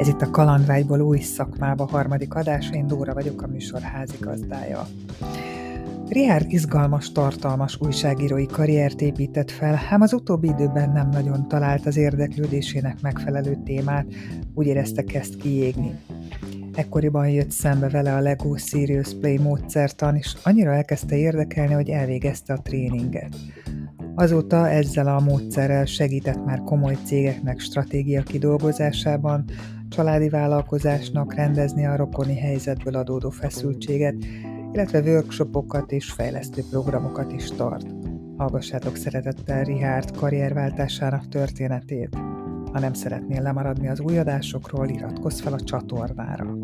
Ez itt a Kalandvágyból új szakmába harmadik adás, én Dóra vagyok, a műsor házigazdája. Richard izgalmas, tartalmas újságírói karriert épített fel, ám az utóbbi időben nem nagyon talált az érdeklődésének megfelelő témát, úgy érezte kezd kiégni. Ekkoriban jött szembe vele a Lego Serious Play módszertan, és annyira elkezdte érdekelni, hogy elvégezte a tréninget. Azóta ezzel a módszerrel segített már komoly cégeknek stratégia kidolgozásában, családi vállalkozásnak rendezni a rokoni helyzetből adódó feszültséget, illetve workshopokat és fejlesztő programokat is tart. Hallgassátok szeretettel Richard karrierváltásának történetét. Ha nem szeretnél lemaradni az új adásokról, iratkozz fel a csatornára.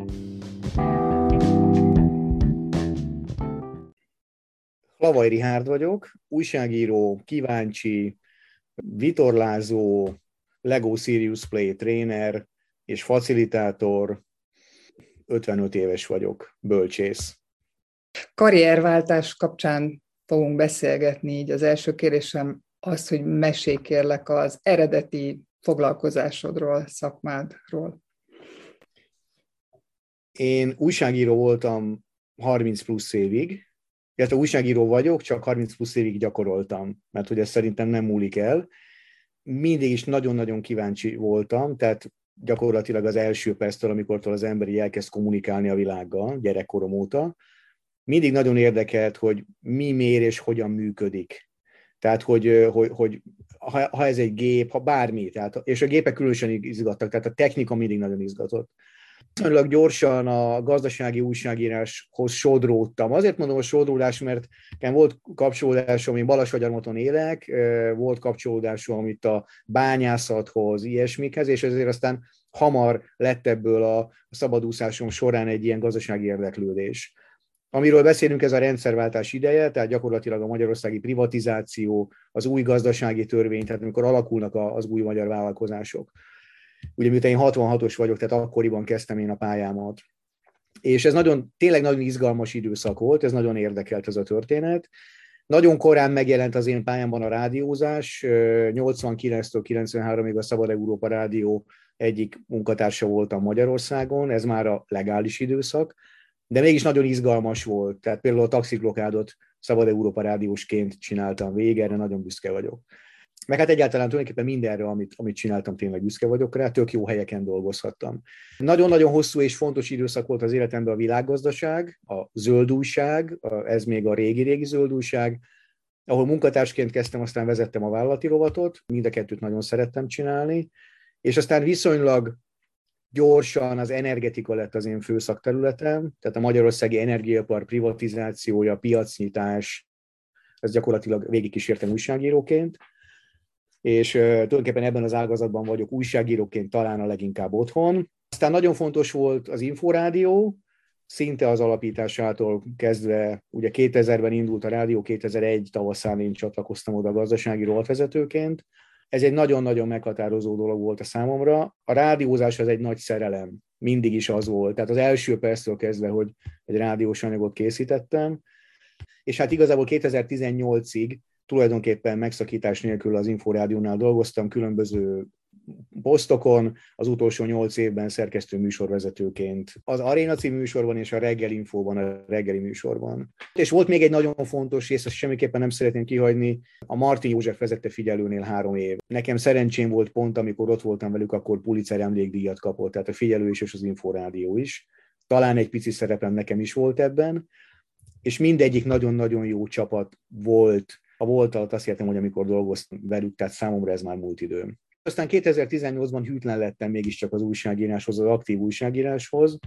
Lavaj Rihárd vagyok, újságíró, kíváncsi, vitorlázó, Lego Serious Play tréner és facilitátor, 55 éves vagyok, bölcsész. Karrierváltás kapcsán fogunk beszélgetni, így az első kérésem az, hogy mesélj kérlek az eredeti foglalkozásodról, szakmádról. Én újságíró voltam 30 plusz évig, illetve újságíró vagyok, csak 30 plusz évig gyakoroltam, mert hogy ez szerintem nem múlik el. Mindig is nagyon-nagyon kíváncsi voltam, tehát gyakorlatilag az első perctől, amikor az emberi elkezd kommunikálni a világgal, gyerekkorom óta, mindig nagyon érdekelt, hogy mi mér és hogyan működik. Tehát, hogy, hogy, hogy ha, ha ez egy gép, ha bármi, tehát, és a gépek különösen izgattak, tehát a technika mindig nagyon izgatott viszonylag gyorsan a gazdasági újságíráshoz sodródtam. Azért mondom a sodródás, mert nekem volt kapcsolódásom, én Balassagyarmaton élek, volt kapcsolódásom itt a bányászathoz, ilyesmikhez, és ezért aztán hamar lett ebből a szabadúszásom során egy ilyen gazdasági érdeklődés. Amiről beszélünk, ez a rendszerváltás ideje, tehát gyakorlatilag a magyarországi privatizáció, az új gazdasági törvény, tehát amikor alakulnak az új magyar vállalkozások. Ugye miután én 66-os vagyok, tehát akkoriban kezdtem én a pályámat. És ez nagyon, tényleg nagyon izgalmas időszak volt, ez nagyon érdekelt ez a történet. Nagyon korán megjelent az én pályámban a rádiózás, 89-től 93-ig a Szabad Európa Rádió egyik munkatársa voltam Magyarországon, ez már a legális időszak, de mégis nagyon izgalmas volt. Tehát például a taxiklokádot Szabad Európa Rádiósként csináltam végig, nagyon büszke vagyok meg hát egyáltalán tulajdonképpen mindenre, amit, amit csináltam, tényleg büszke vagyok rá, tök jó helyeken dolgozhattam. Nagyon-nagyon hosszú és fontos időszak volt az életemben a világgazdaság, a zöld ez még a régi-régi zöld ahol munkatársként kezdtem, aztán vezettem a vállalati rovatot, mind a kettőt nagyon szerettem csinálni, és aztán viszonylag gyorsan az energetika lett az én fő szakterületem, tehát a magyarországi energiapar privatizációja, piacnyitás, ez gyakorlatilag végigkísértem újságíróként, és tulajdonképpen ebben az ágazatban vagyok újságíróként talán a leginkább otthon. Aztán nagyon fontos volt az Inforádió, szinte az alapításától kezdve, ugye 2000-ben indult a rádió, 2001 tavaszán én csatlakoztam oda gazdasági rovatvezetőként. Ez egy nagyon-nagyon meghatározó dolog volt a számomra. A rádiózás az egy nagy szerelem, mindig is az volt. Tehát az első perctől kezdve, hogy egy rádiós anyagot készítettem, és hát igazából 2018-ig tulajdonképpen megszakítás nélkül az Inforádiónál dolgoztam, különböző posztokon, az utolsó nyolc évben szerkesztő műsorvezetőként. Az Aréna című műsorban és a Reggel Infóban, a reggeli műsorban. És volt még egy nagyon fontos rész, ezt semmiképpen nem szeretném kihagyni, a Martin József vezette figyelőnél három év. Nekem szerencsém volt pont, amikor ott voltam velük, akkor Pulitzer emlékdíjat kapott, tehát a figyelő is és az Inforádió is. Talán egy pici szerepem nekem is volt ebben, és mindegyik nagyon-nagyon jó csapat volt, a volt alatt azt értem, hogy amikor dolgoztam velük, tehát számomra ez már múlt időm. Aztán 2018-ban hűtlen lettem mégiscsak az újságíráshoz, az aktív újságíráshoz,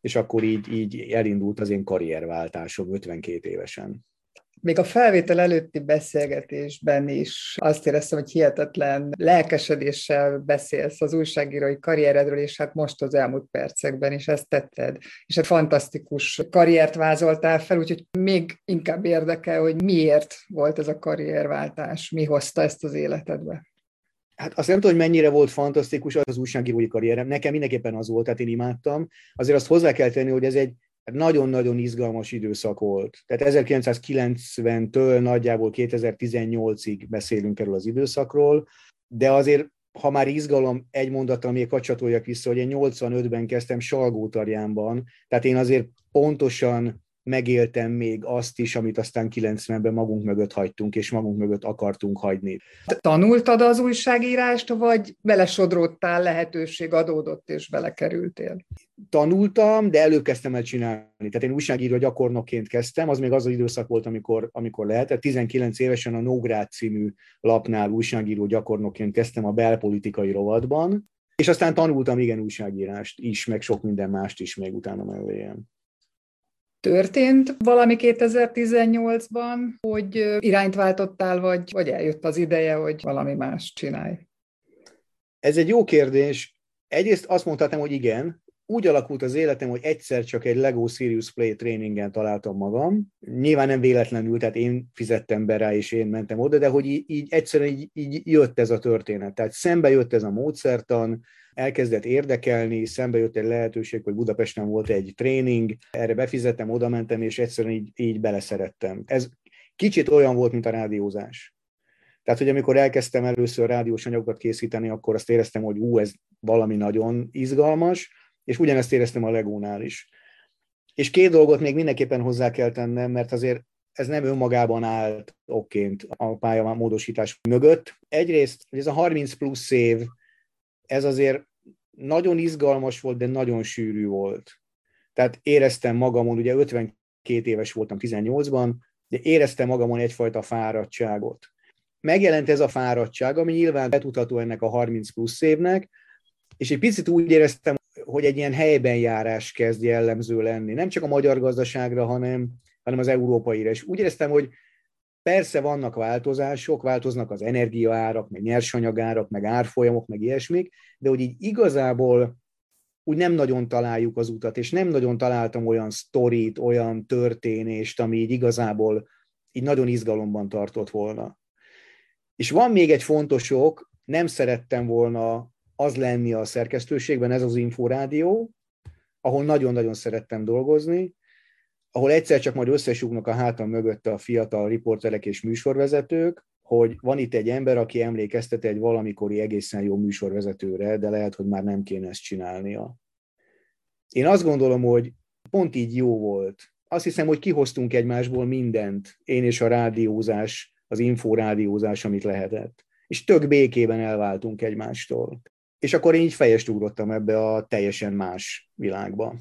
és akkor így, így elindult az én karrierváltásom 52 évesen még a felvétel előtti beszélgetésben is azt éreztem, hogy hihetetlen lelkesedéssel beszélsz az újságírói karrieredről, és hát most az elmúlt percekben is ezt tetted. És egy fantasztikus karriert vázoltál fel, úgyhogy még inkább érdekel, hogy miért volt ez a karrierváltás, mi hozta ezt az életedbe. Hát azt nem tudom, hogy mennyire volt fantasztikus az újságírói karrierem. Nekem mindenképpen az volt, tehát én imádtam. Azért azt hozzá kell tenni, hogy ez egy nagyon-nagyon izgalmas időszak volt. Tehát 1990-től nagyjából 2018-ig beszélünk erről az időszakról, de azért ha már izgalom, egy mondattal még kacsatoljak vissza, hogy én 85-ben kezdtem Salgótarjánban, tehát én azért pontosan megéltem még azt is, amit aztán 90-ben magunk mögött hagytunk, és magunk mögött akartunk hagyni. Tanultad az újságírást, vagy belesodródtál, lehetőség adódott, és belekerültél? Tanultam, de előbb kezdtem el csinálni. Tehát én újságíró gyakornokként kezdtem, az még az az időszak volt, amikor, amikor lehetett. 19 évesen a Nógrád című lapnál újságíró gyakornokként kezdtem a belpolitikai rovatban, és aztán tanultam igen újságírást is, meg sok minden mást is még utána mellé történt valami 2018-ban, hogy irányt váltottál, vagy, vagy eljött az ideje, hogy valami más csinálj? Ez egy jó kérdés. Egyrészt azt mondhatom, hogy igen, úgy alakult az életem, hogy egyszer csak egy Lego Serious Play tréningen találtam magam. Nyilván nem véletlenül, tehát én fizettem be rá, és én mentem oda, de hogy így, így egyszerűen így, így jött ez a történet. Tehát szembe jött ez a módszertan, elkezdett érdekelni, szembe jött egy lehetőség, hogy Budapesten volt egy tréning, erre befizettem, oda mentem, és egyszerűen így, így beleszerettem. Ez kicsit olyan volt, mint a rádiózás. Tehát, hogy amikor elkezdtem először rádiós anyagokat készíteni, akkor azt éreztem, hogy ú, ez valami nagyon izgalmas, és ugyanezt éreztem a Legónál is. És két dolgot még mindenképpen hozzá kell tennem, mert azért ez nem önmagában állt okként a pályamódosítás mögött. Egyrészt, hogy ez a 30 plusz év, ez azért nagyon izgalmas volt, de nagyon sűrű volt. Tehát éreztem magamon, ugye 52 éves voltam 18-ban, de éreztem magamon egyfajta fáradtságot. Megjelent ez a fáradtság, ami nyilván betudható ennek a 30 plusz évnek, és egy picit úgy éreztem, hogy egy ilyen helyben járás kezd jellemző lenni. Nem csak a magyar gazdaságra, hanem, hanem az európaira. És úgy éreztem, hogy persze vannak változások, változnak az energiaárak, meg nyersanyagárak, meg árfolyamok, meg ilyesmik, de hogy így igazából úgy nem nagyon találjuk az utat, és nem nagyon találtam olyan sztorit, olyan történést, ami így igazából így nagyon izgalomban tartott volna. És van még egy fontos ok, nem szerettem volna az lenni a szerkesztőségben, ez az Inforádió, ahol nagyon-nagyon szerettem dolgozni, ahol egyszer csak majd összesúgnak a hátam mögött a fiatal riporterek és műsorvezetők, hogy van itt egy ember, aki emlékeztet egy valamikori egészen jó műsorvezetőre, de lehet, hogy már nem kéne ezt csinálnia. Én azt gondolom, hogy pont így jó volt. Azt hiszem, hogy kihoztunk egymásból mindent, én és a rádiózás, az inforádiózás, amit lehetett. És tök békében elváltunk egymástól. És akkor én így fejest ugrottam ebbe a teljesen más világba.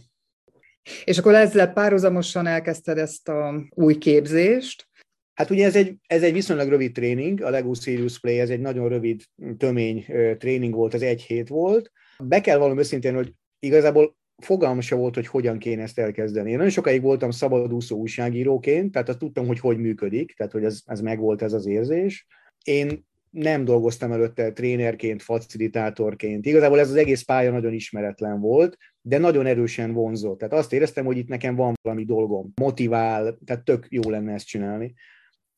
És akkor ezzel párhuzamosan elkezdted ezt a új képzést. Hát ugye ez egy, ez egy viszonylag rövid tréning, a Lego Serious Play, ez egy nagyon rövid, tömény tréning volt, az egy hét volt. Be kell valam őszintén, hogy igazából fogalma se volt, hogy hogyan kéne ezt elkezdeni. Én nagyon sokáig voltam szabadúszó újságíróként, tehát azt tudtam, hogy hogy működik, tehát hogy ez, ez megvolt ez az érzés. Én nem dolgoztam előtte trénerként, facilitátorként. Igazából ez az egész pálya nagyon ismeretlen volt, de nagyon erősen vonzott. Tehát azt éreztem, hogy itt nekem van valami dolgom, motivál, tehát tök jó lenne ezt csinálni.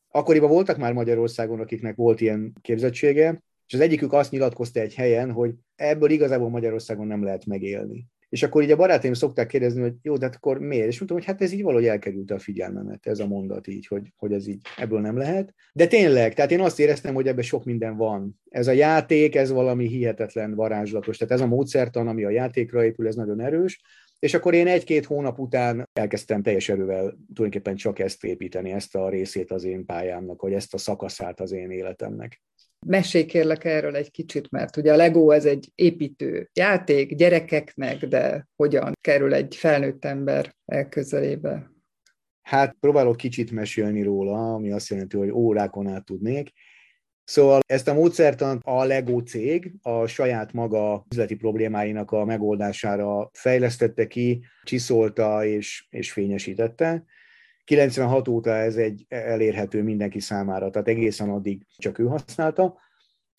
Akkoriban voltak már Magyarországon, akiknek volt ilyen képzettsége, és az egyikük azt nyilatkozta egy helyen, hogy ebből igazából Magyarországon nem lehet megélni. És akkor így a barátaim szokták kérdezni, hogy jó, de hát akkor miért? És mondtam, hogy hát ez így valahogy elkerült a figyelmemet, ez a mondat így, hogy, hogy ez így ebből nem lehet. De tényleg, tehát én azt éreztem, hogy ebben sok minden van. Ez a játék, ez valami hihetetlen varázslatos. Tehát ez a módszertan, ami a játékra épül, ez nagyon erős. És akkor én egy-két hónap után elkezdtem teljes erővel tulajdonképpen csak ezt építeni, ezt a részét az én pályámnak, vagy ezt a szakaszát az én életemnek. Mesélj kérlek erről egy kicsit, mert ugye a Lego ez egy építő játék gyerekeknek, de hogyan kerül egy felnőtt ember elközelébe? Hát próbálok kicsit mesélni róla, ami azt jelenti, hogy órákon át tudnék. Szóval ezt a módszertant a Lego cég a saját maga üzleti problémáinak a megoldására fejlesztette ki, csiszolta és, és fényesítette. 96 óta ez egy elérhető mindenki számára, tehát egészen addig csak ő használta.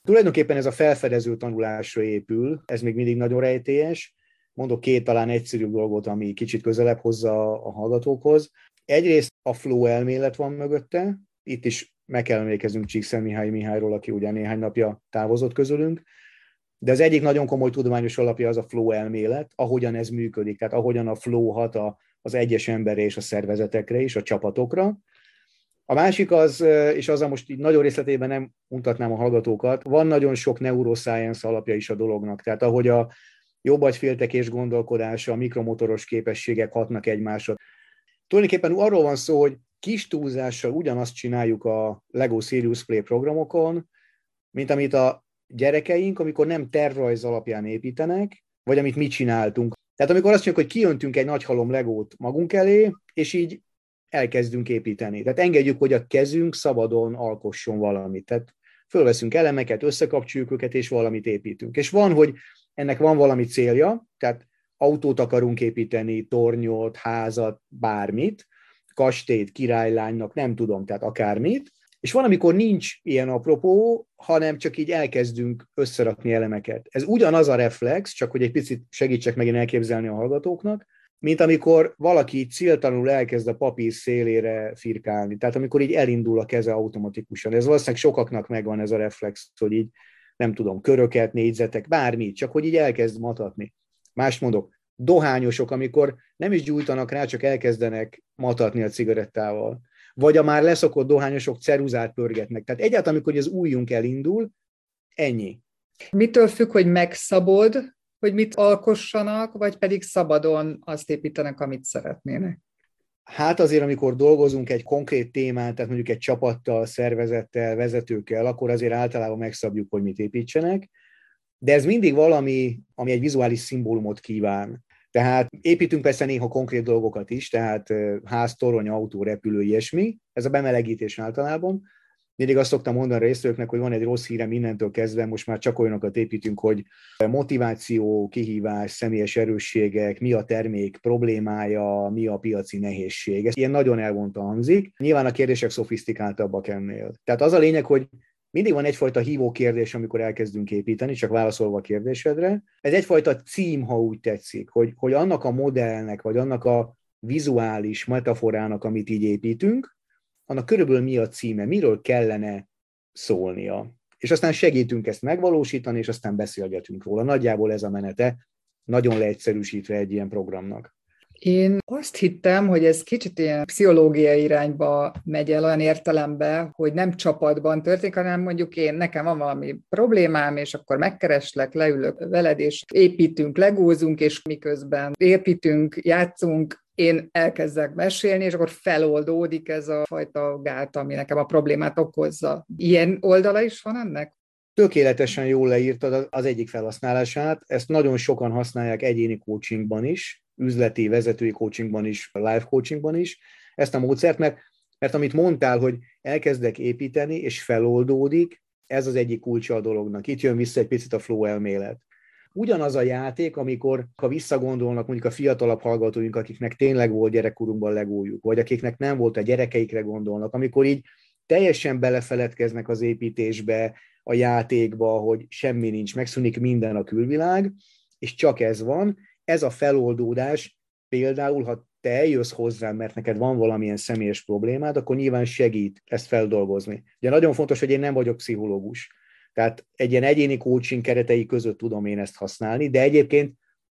Tulajdonképpen ez a felfedező tanulásra épül, ez még mindig nagyon rejtélyes. Mondok két talán egyszerű dolgot, ami kicsit közelebb hozza a hallgatókhoz. Egyrészt a flow elmélet van mögötte, itt is meg kell emlékeznünk Csíkszer Mihály Mihályról, aki ugye néhány napja távozott közülünk, de az egyik nagyon komoly tudományos alapja az a flow elmélet, ahogyan ez működik, tehát ahogyan a flow hat a az egyes emberre és a szervezetekre is, a csapatokra. A másik az, és azzal most így nagyon részletében nem mutatnám a hallgatókat, van nagyon sok neuroscience alapja is a dolognak. Tehát ahogy a és gondolkodása, a mikromotoros képességek hatnak egymásra. Tulajdonképpen arról van szó, hogy kis túlzással ugyanazt csináljuk a Lego Serious Play programokon, mint amit a gyerekeink, amikor nem tervrajz alapján építenek, vagy amit mi csináltunk. Tehát amikor azt mondjuk, hogy kiöntünk egy nagy halom legót magunk elé, és így elkezdünk építeni. Tehát engedjük, hogy a kezünk szabadon alkosson valamit. Tehát fölveszünk elemeket, összekapcsoljuk őket, és valamit építünk. És van, hogy ennek van valami célja, tehát autót akarunk építeni, tornyot, házat, bármit, kastélyt, királylánynak, nem tudom, tehát akármit, és van, amikor nincs ilyen apropó, hanem csak így elkezdünk összerakni elemeket. Ez ugyanaz a reflex, csak hogy egy picit segítsek megint elképzelni a hallgatóknak, mint amikor valaki céltanul elkezd a papír szélére firkálni. Tehát amikor így elindul a keze automatikusan. Ez valószínűleg sokaknak megvan ez a reflex, hogy így nem tudom, köröket, négyzetek, bármi, csak hogy így elkezd matatni. Más mondok, dohányosok, amikor nem is gyújtanak rá, csak elkezdenek matatni a cigarettával. Vagy a már leszokott dohányosok ceruzát pörgetnek. Tehát egyáltalán, amikor az újunk elindul, ennyi. Mitől függ, hogy megszabod, hogy mit alkossanak, vagy pedig szabadon azt építenek, amit szeretnének? Hát azért, amikor dolgozunk egy konkrét témán, tehát mondjuk egy csapattal, szervezettel, vezetőkkel, akkor azért általában megszabjuk, hogy mit építsenek, de ez mindig valami, ami egy vizuális szimbólumot kíván. Tehát építünk persze néha konkrét dolgokat is, tehát ház, torony, autó, repülő, ilyesmi, ez a bemelegítés általában, mindig azt szoktam mondani a résztvevőknek, hogy van egy rossz hírem innentől kezdve, most már csak olyanokat építünk, hogy motiváció, kihívás, személyes erősségek, mi a termék problémája, mi a piaci nehézség. Ez ilyen nagyon elvonta hangzik. Nyilván a kérdések szofisztikáltabbak ennél. Tehát az a lényeg, hogy mindig van egyfajta hívó kérdés, amikor elkezdünk építeni, csak válaszolva a kérdésedre. Ez egyfajta cím, ha úgy tetszik, hogy, hogy annak a modellnek, vagy annak a vizuális metaforának, amit így építünk, annak körülbelül mi a címe, miről kellene szólnia. És aztán segítünk ezt megvalósítani, és aztán beszélgetünk róla. Nagyjából ez a menete, nagyon leegyszerűsítve egy ilyen programnak. Én azt hittem, hogy ez kicsit ilyen pszichológiai irányba megy el olyan értelembe, hogy nem csapatban történik, hanem mondjuk én, nekem van valami problémám, és akkor megkereslek, leülök veled, és építünk, legózunk, és miközben építünk, játszunk, én elkezdek mesélni, és akkor feloldódik ez a fajta gát, ami nekem a problémát okozza. Ilyen oldala is van ennek? Tökéletesen jól leírtad az egyik felhasználását, ezt nagyon sokan használják egyéni coachingban is, üzleti, vezetői coachingban is, live coachingban is, ezt a módszert, mert, mert amit mondtál, hogy elkezdek építeni, és feloldódik, ez az egyik kulcsa a dolognak. Itt jön vissza egy picit a flow elmélet ugyanaz a játék, amikor, ha visszagondolnak mondjuk a fiatalabb hallgatóink, akiknek tényleg volt gyerekkorunkban legújjuk, vagy akiknek nem volt a gyerekeikre gondolnak, amikor így teljesen belefeledkeznek az építésbe, a játékba, hogy semmi nincs, megszűnik minden a külvilág, és csak ez van. Ez a feloldódás például, ha te eljössz hozzám, mert neked van valamilyen személyes problémád, akkor nyilván segít ezt feldolgozni. Ugye nagyon fontos, hogy én nem vagyok pszichológus. Tehát egy ilyen egyéni coaching keretei között tudom én ezt használni, de egyébként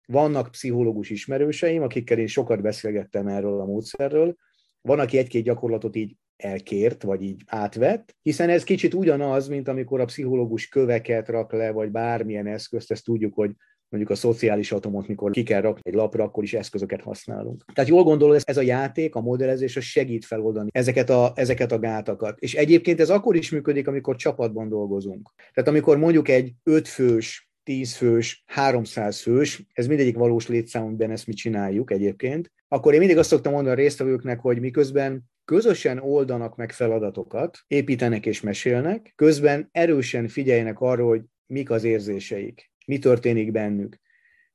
vannak pszichológus ismerőseim, akikkel én sokat beszélgettem erről a módszerről. Van, aki egy-két gyakorlatot így elkért, vagy így átvett, hiszen ez kicsit ugyanaz, mint amikor a pszichológus köveket rak le, vagy bármilyen eszközt, ezt tudjuk, hogy mondjuk a szociális atomot, mikor ki kell rakni egy lapra, akkor is eszközöket használunk. Tehát jól gondolom, ez a játék, a modellezés, az segít feloldani ezeket a, ezeket a gátakat. És egyébként ez akkor is működik, amikor csapatban dolgozunk. Tehát amikor mondjuk egy ötfős 10 fős, 300 fős, ez mindegyik valós létszámunkban ezt mi csináljuk egyébként, akkor én mindig azt szoktam mondani a résztvevőknek, hogy miközben közösen oldanak meg feladatokat, építenek és mesélnek, közben erősen figyeljenek arra, hogy mik az érzéseik mi történik bennük.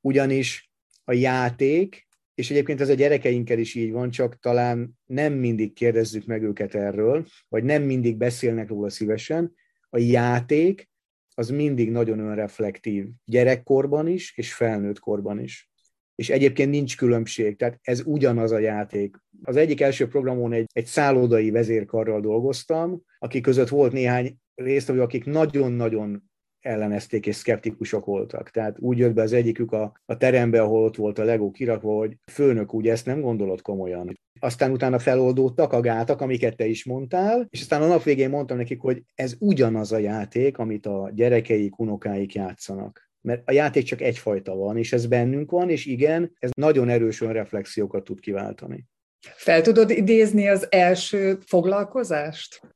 Ugyanis a játék, és egyébként ez a gyerekeinkkel is így van, csak talán nem mindig kérdezzük meg őket erről, vagy nem mindig beszélnek róla szívesen, a játék az mindig nagyon önreflektív, gyerekkorban is, és felnőtt korban is. És egyébként nincs különbség, tehát ez ugyanaz a játék. Az egyik első programon egy, egy szállodai vezérkarral dolgoztam, akik között volt néhány résztvevő, akik nagyon-nagyon ellenezték és szkeptikusok voltak. Tehát úgy jött be az egyikük a, a terembe, ahol ott volt a Lego kirakva, hogy főnök, úgy ezt nem gondolod komolyan. aztán utána feloldódtak a gátak, amiket te is mondtál, és aztán a nap végén mondtam nekik, hogy ez ugyanaz a játék, amit a gyerekeik, unokáik játszanak. Mert a játék csak egyfajta van, és ez bennünk van, és igen, ez nagyon erős reflexiókat tud kiváltani. Fel tudod idézni az első foglalkozást?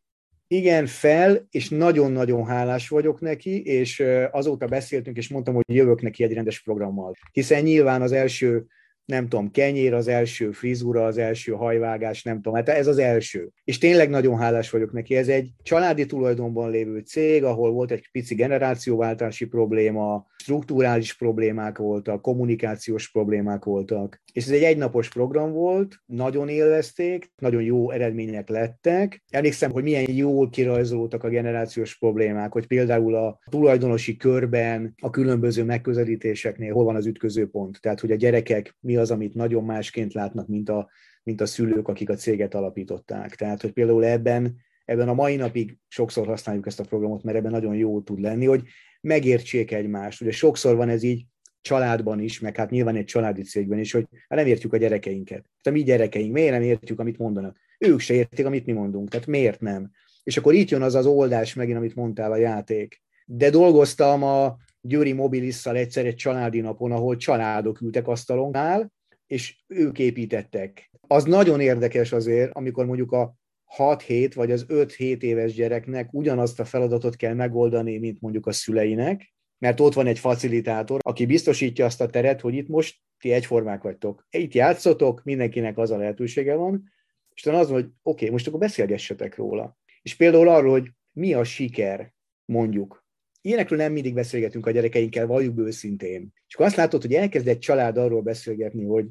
Igen, fel, és nagyon-nagyon hálás vagyok neki, és azóta beszéltünk, és mondtam, hogy jövök neki egy rendes programmal. Hiszen nyilván az első nem tudom, kenyér az első, frizura az első, hajvágás, nem tudom, hát ez az első. És tényleg nagyon hálás vagyok neki. Ez egy családi tulajdonban lévő cég, ahol volt egy pici generációváltási probléma, strukturális problémák voltak, kommunikációs problémák voltak. És ez egy egynapos program volt, nagyon élvezték, nagyon jó eredmények lettek. Emlékszem, hogy milyen jól kirajzolódtak a generációs problémák, hogy például a tulajdonosi körben, a különböző megközelítéseknél hol van az ütközőpont. Tehát, hogy a gyerekek mi az, amit nagyon másként látnak, mint a, mint a szülők, akik a céget alapították. Tehát, hogy például ebben, ebben a mai napig sokszor használjuk ezt a programot, mert ebben nagyon jó tud lenni, hogy megértsék egymást. Ugye sokszor van ez így családban is, meg hát nyilván egy családi cégben is, hogy hát nem értjük a gyerekeinket. Tehát a mi gyerekeink, miért nem értjük, amit mondanak? Ők se értik, amit mi mondunk, tehát miért nem? És akkor itt jön az az oldás megint, amit mondtál a játék. De dolgoztam a Győri Mobilisszal egyszer egy családi napon, ahol családok ültek asztalonknál, és ők építettek. Az nagyon érdekes azért, amikor mondjuk a 6-7 vagy az 5-7 éves gyereknek ugyanazt a feladatot kell megoldani, mint mondjuk a szüleinek, mert ott van egy facilitátor, aki biztosítja azt a teret, hogy itt most ti egyformák vagytok. Itt játszotok, mindenkinek az a lehetősége van, és talán az, hogy oké, okay, most akkor beszélgessetek róla. És például arról, hogy mi a siker, mondjuk. Ilyenekről nem mindig beszélgetünk a gyerekeinkkel, valljuk őszintén. És akkor azt látod, hogy elkezd egy család arról beszélgetni, hogy,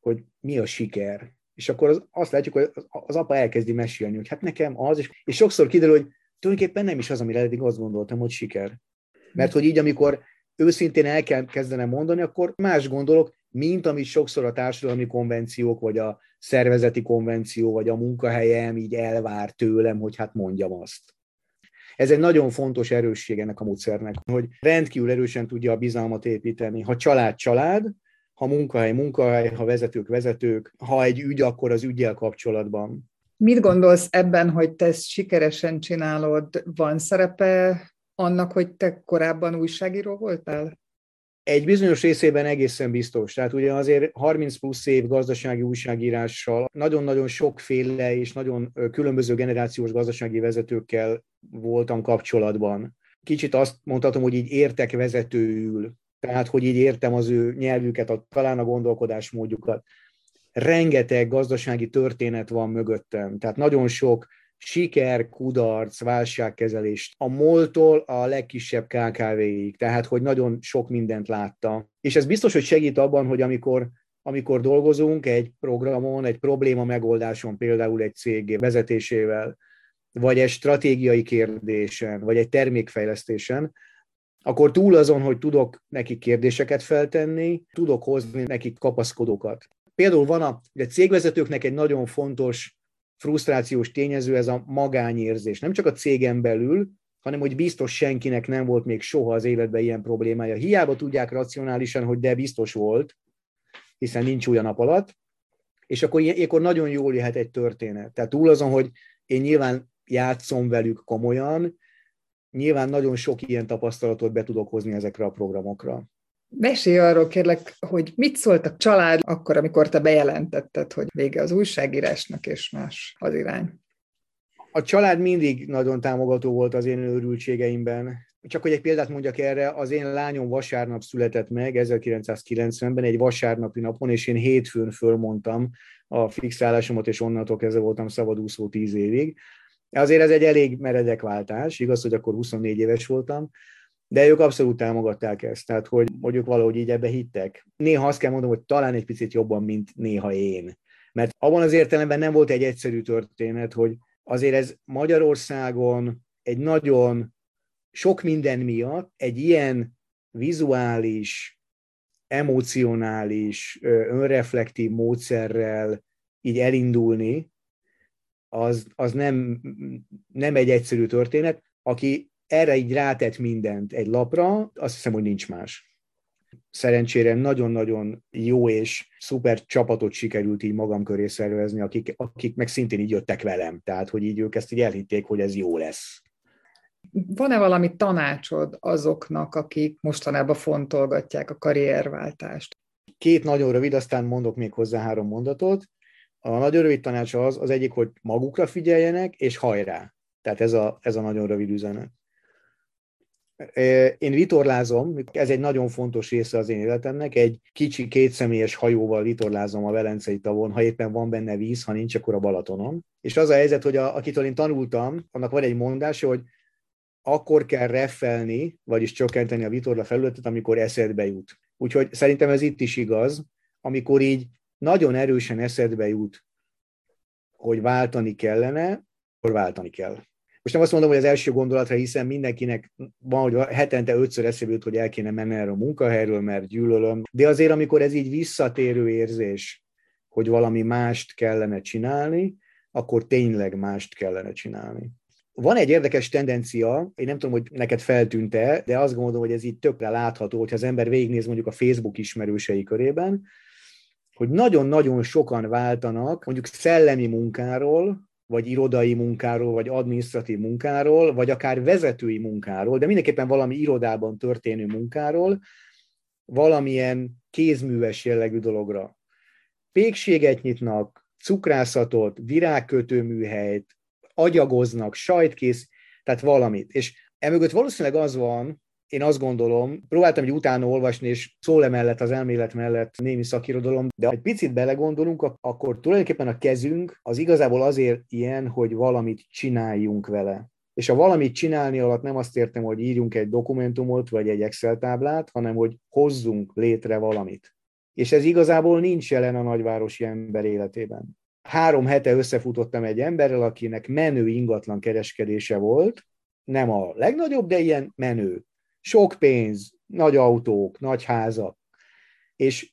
hogy mi a siker. És akkor az, azt látjuk, hogy az apa elkezdi mesélni, hogy hát nekem az, és, és sokszor kiderül, hogy tulajdonképpen nem is az, amire eddig azt gondoltam, hogy siker. Mert hogy így, amikor őszintén el kell kezdenem mondani, akkor más gondolok, mint amit sokszor a társadalmi konvenciók, vagy a szervezeti konvenció, vagy a munkahelyem így elvár tőlem, hogy hát mondjam azt. Ez egy nagyon fontos erősség ennek a módszernek, hogy rendkívül erősen tudja a bizalmat építeni. Ha család, család, ha munkahely, munkahely, ha vezetők, vezetők, ha egy ügy, akkor az ügyel kapcsolatban. Mit gondolsz ebben, hogy te ezt sikeresen csinálod? Van szerepe annak, hogy te korábban újságíró voltál? Egy bizonyos részében egészen biztos. Tehát ugye azért 30 plusz év gazdasági újságírással nagyon-nagyon sokféle és nagyon különböző generációs gazdasági vezetőkkel voltam kapcsolatban. Kicsit azt mondhatom, hogy így értek vezetőül, tehát hogy így értem az ő nyelvüket, a, talán a gondolkodásmódjukat. Rengeteg gazdasági történet van mögöttem, tehát nagyon sok siker, kudarc, válságkezelés. A moltól a legkisebb KKV-ig, tehát hogy nagyon sok mindent látta. És ez biztos, hogy segít abban, hogy amikor amikor dolgozunk egy programon, egy probléma megoldáson, például egy cég vezetésével, vagy egy stratégiai kérdésen, vagy egy termékfejlesztésen, akkor túl azon, hogy tudok nekik kérdéseket feltenni, tudok hozni nekik kapaszkodókat. Például van a, a cégvezetőknek egy nagyon fontos frusztrációs tényező ez a magányérzés. Nem csak a cégen belül, hanem hogy biztos senkinek nem volt még soha az életben ilyen problémája. Hiába tudják racionálisan, hogy de biztos volt, hiszen nincs olyan nap alatt, és akkor ilyenkor nagyon jól jöhet egy történet. Tehát túl azon, hogy én nyilván játszom velük komolyan, nyilván nagyon sok ilyen tapasztalatot be tudok hozni ezekre a programokra. Mesélj arról kérlek, hogy mit szólt a család akkor, amikor te bejelentetted, hogy vége az újságírásnak, és más az irány? A család mindig nagyon támogató volt az én őrültségeimben. Csak hogy egy példát mondjak erre, az én lányom vasárnap született meg, 1990-ben, egy vasárnapi napon, és én hétfőn fölmondtam a fixálásomat, és onnantól kezdve voltam szabadúszó tíz évig. Azért ez egy elég meredek váltás, igaz, hogy akkor 24 éves voltam, de ők abszolút támogatták ezt, tehát hogy mondjuk valahogy így ebbe hittek. Néha azt kell mondom, hogy talán egy picit jobban, mint néha én. Mert abban az értelemben nem volt egy egyszerű történet, hogy azért ez Magyarországon egy nagyon sok minden miatt egy ilyen vizuális, emocionális, önreflektív módszerrel így elindulni, az, az nem, nem egy egyszerű történet. Aki erre így rátett mindent egy lapra, azt hiszem, hogy nincs más. szerencsére nagyon-nagyon jó és szuper csapatot sikerült így magam köré szervezni, akik, akik meg szintén így jöttek velem. Tehát, hogy így ők ezt így elhitték, hogy ez jó lesz. Van-e valami tanácsod azoknak, akik mostanában fontolgatják a karrierváltást? Két nagyon rövid, aztán mondok még hozzá három mondatot. A nagyon rövid tanács az, az egyik, hogy magukra figyeljenek, és hajrá. Tehát ez a, ez a nagyon rövid üzenet. Én vitorlázom, ez egy nagyon fontos része az én életemnek, egy kicsi kétszemélyes hajóval vitorlázom a Velencei tavon, ha éppen van benne víz, ha nincs, akkor a Balatonon. És az a helyzet, hogy a, akitől én tanultam, annak van egy mondása, hogy akkor kell reffelni, vagyis csökkenteni a vitorla felületet, amikor eszedbe jut. Úgyhogy szerintem ez itt is igaz, amikor így nagyon erősen eszedbe jut, hogy váltani kellene, akkor váltani kell. Most nem azt mondom, hogy az első gondolatra, hiszen mindenkinek van, hogy hetente ötször eszébe jut, hogy el kéne menni erre a munkahelyről, mert gyűlölöm. De azért, amikor ez így visszatérő érzés, hogy valami mást kellene csinálni, akkor tényleg mást kellene csinálni. Van egy érdekes tendencia, én nem tudom, hogy neked feltűnt-e, de azt gondolom, hogy ez így tökre látható, hogyha az ember végignéz mondjuk a Facebook ismerősei körében, hogy nagyon-nagyon sokan váltanak mondjuk szellemi munkáról, vagy irodai munkáról, vagy administratív munkáról, vagy akár vezetői munkáról, de mindenképpen valami irodában történő munkáról, valamilyen kézműves jellegű dologra. Pékséget nyitnak, cukrászatot, virágkötőműhelyt, agyagoznak, sajtkész, tehát valamit. És emögött valószínűleg az van, én azt gondolom, próbáltam egy utána olvasni, és szól emellett, az elmélet mellett némi szakirodalom, de ha egy picit belegondolunk, akkor tulajdonképpen a kezünk az igazából azért ilyen, hogy valamit csináljunk vele. És a valamit csinálni alatt nem azt értem, hogy írjunk egy dokumentumot, vagy egy Excel táblát, hanem hogy hozzunk létre valamit. És ez igazából nincs jelen a nagyvárosi ember életében. Három hete összefutottam egy emberrel, akinek menő ingatlan kereskedése volt, nem a legnagyobb, de ilyen menő sok pénz, nagy autók, nagy házak, és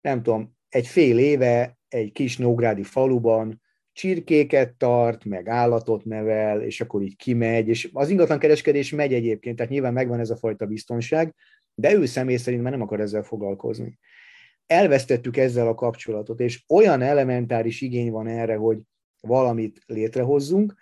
nem tudom, egy fél éve egy kis nógrádi faluban csirkéket tart, meg állatot nevel, és akkor így kimegy, és az ingatlan kereskedés megy egyébként, tehát nyilván megvan ez a fajta biztonság, de ő személy szerint már nem akar ezzel foglalkozni. Elvesztettük ezzel a kapcsolatot, és olyan elementáris igény van erre, hogy valamit létrehozzunk,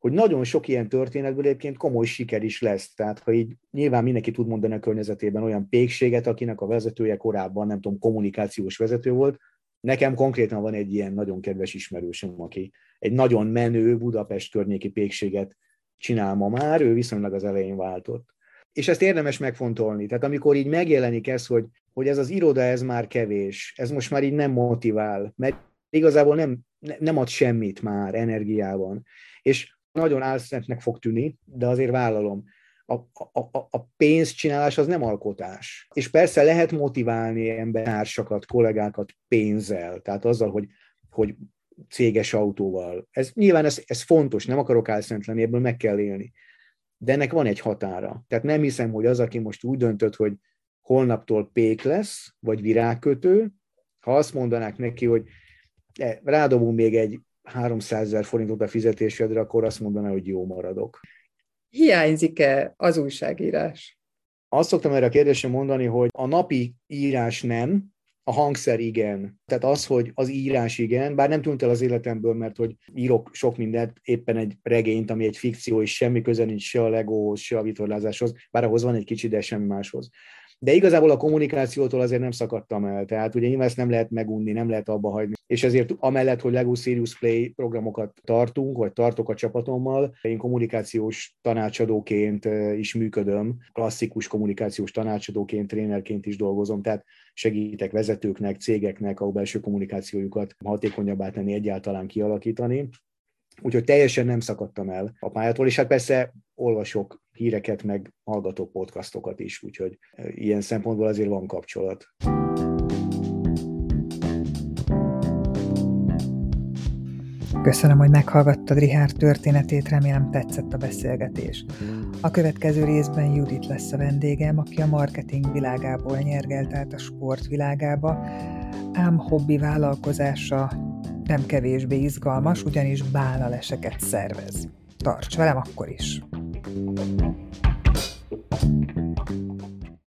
hogy nagyon sok ilyen történetből egyébként komoly siker is lesz. Tehát, ha így nyilván mindenki tud mondani a környezetében olyan pékséget, akinek a vezetője korábban, nem tudom, kommunikációs vezető volt, Nekem konkrétan van egy ilyen nagyon kedves ismerősöm, aki egy nagyon menő Budapest környéki pékséget csinál ma már, ő viszonylag az elején váltott. És ezt érdemes megfontolni. Tehát amikor így megjelenik ez, hogy, hogy ez az iroda, ez már kevés, ez most már így nem motivál, mert igazából nem, nem ad semmit már energiában. És nagyon álszentnek fog tűnni, de azért vállalom. A, a, a pénzcsinálás az nem alkotás. És persze lehet motiválni embertársakat, kollégákat pénzzel, tehát azzal, hogy, hogy céges autóval. Ez, nyilván ez, ez fontos, nem akarok álszent lenni, ebből meg kell élni. De ennek van egy határa. Tehát nem hiszem, hogy az, aki most úgy döntött, hogy holnaptól pék lesz, vagy virágkötő, ha azt mondanák neki, hogy e, rádobunk még egy 300 ezer forintot a fizetésedre, akkor azt mondaná, hogy jó maradok. Hiányzik-e az újságírás? Azt szoktam erre a kérdésre mondani, hogy a napi írás nem, a hangszer igen. Tehát az, hogy az írás igen, bár nem tűnt el az életemből, mert hogy írok sok mindent, éppen egy regényt, ami egy fikció, és semmi köze nincs se a legóhoz, se a vitorlázáshoz, bár ahhoz van egy kicsi, de semmi máshoz. De igazából a kommunikációtól azért nem szakadtam el, tehát ugye nyilván ezt nem lehet megunni, nem lehet abba hagyni. És ezért amellett, hogy Lego Serious Play programokat tartunk, vagy tartok a csapatommal, én kommunikációs tanácsadóként is működöm, klasszikus kommunikációs tanácsadóként, trénerként is dolgozom, tehát segítek vezetőknek, cégeknek a belső kommunikációjukat hatékonyabbá tenni, egyáltalán kialakítani. Úgyhogy teljesen nem szakadtam el a pályától, és hát persze olvasok híreket, meg hallgatok podcastokat is, úgyhogy e, ilyen szempontból azért van kapcsolat. Köszönöm, hogy meghallgattad Rihár történetét, remélem tetszett a beszélgetés. A következő részben Judit lesz a vendégem, aki a marketing világából nyergelt át a sport világába, ám hobbi vállalkozása nem kevésbé izgalmas, ugyanis bálnaleseket szervez. Tarts velem akkor is! thank you